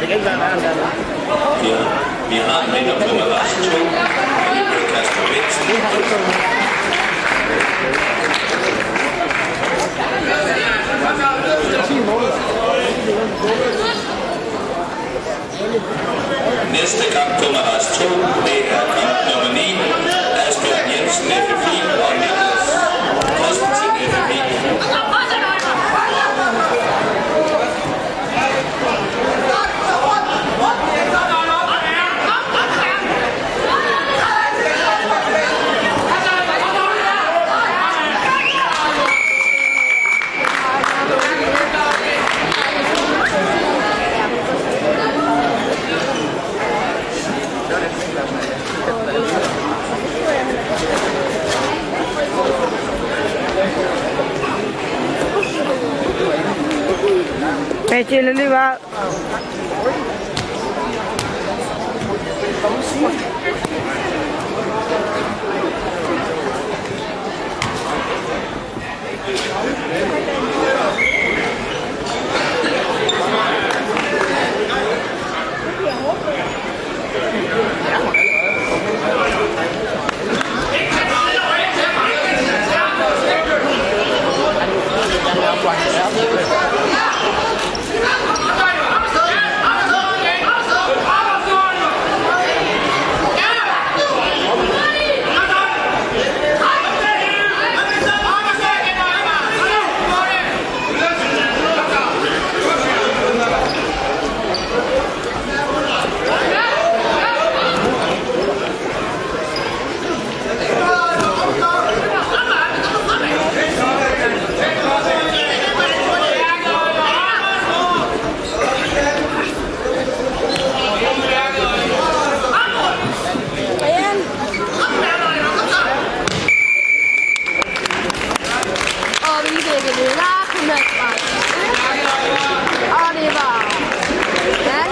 Ja, vi har en vinder på Maras 2. Det er Kasper Bengtsen. Næste kamp på Maras 2, det er kamp nummer 9. Asbjørn Jensen FF Mettez-le là.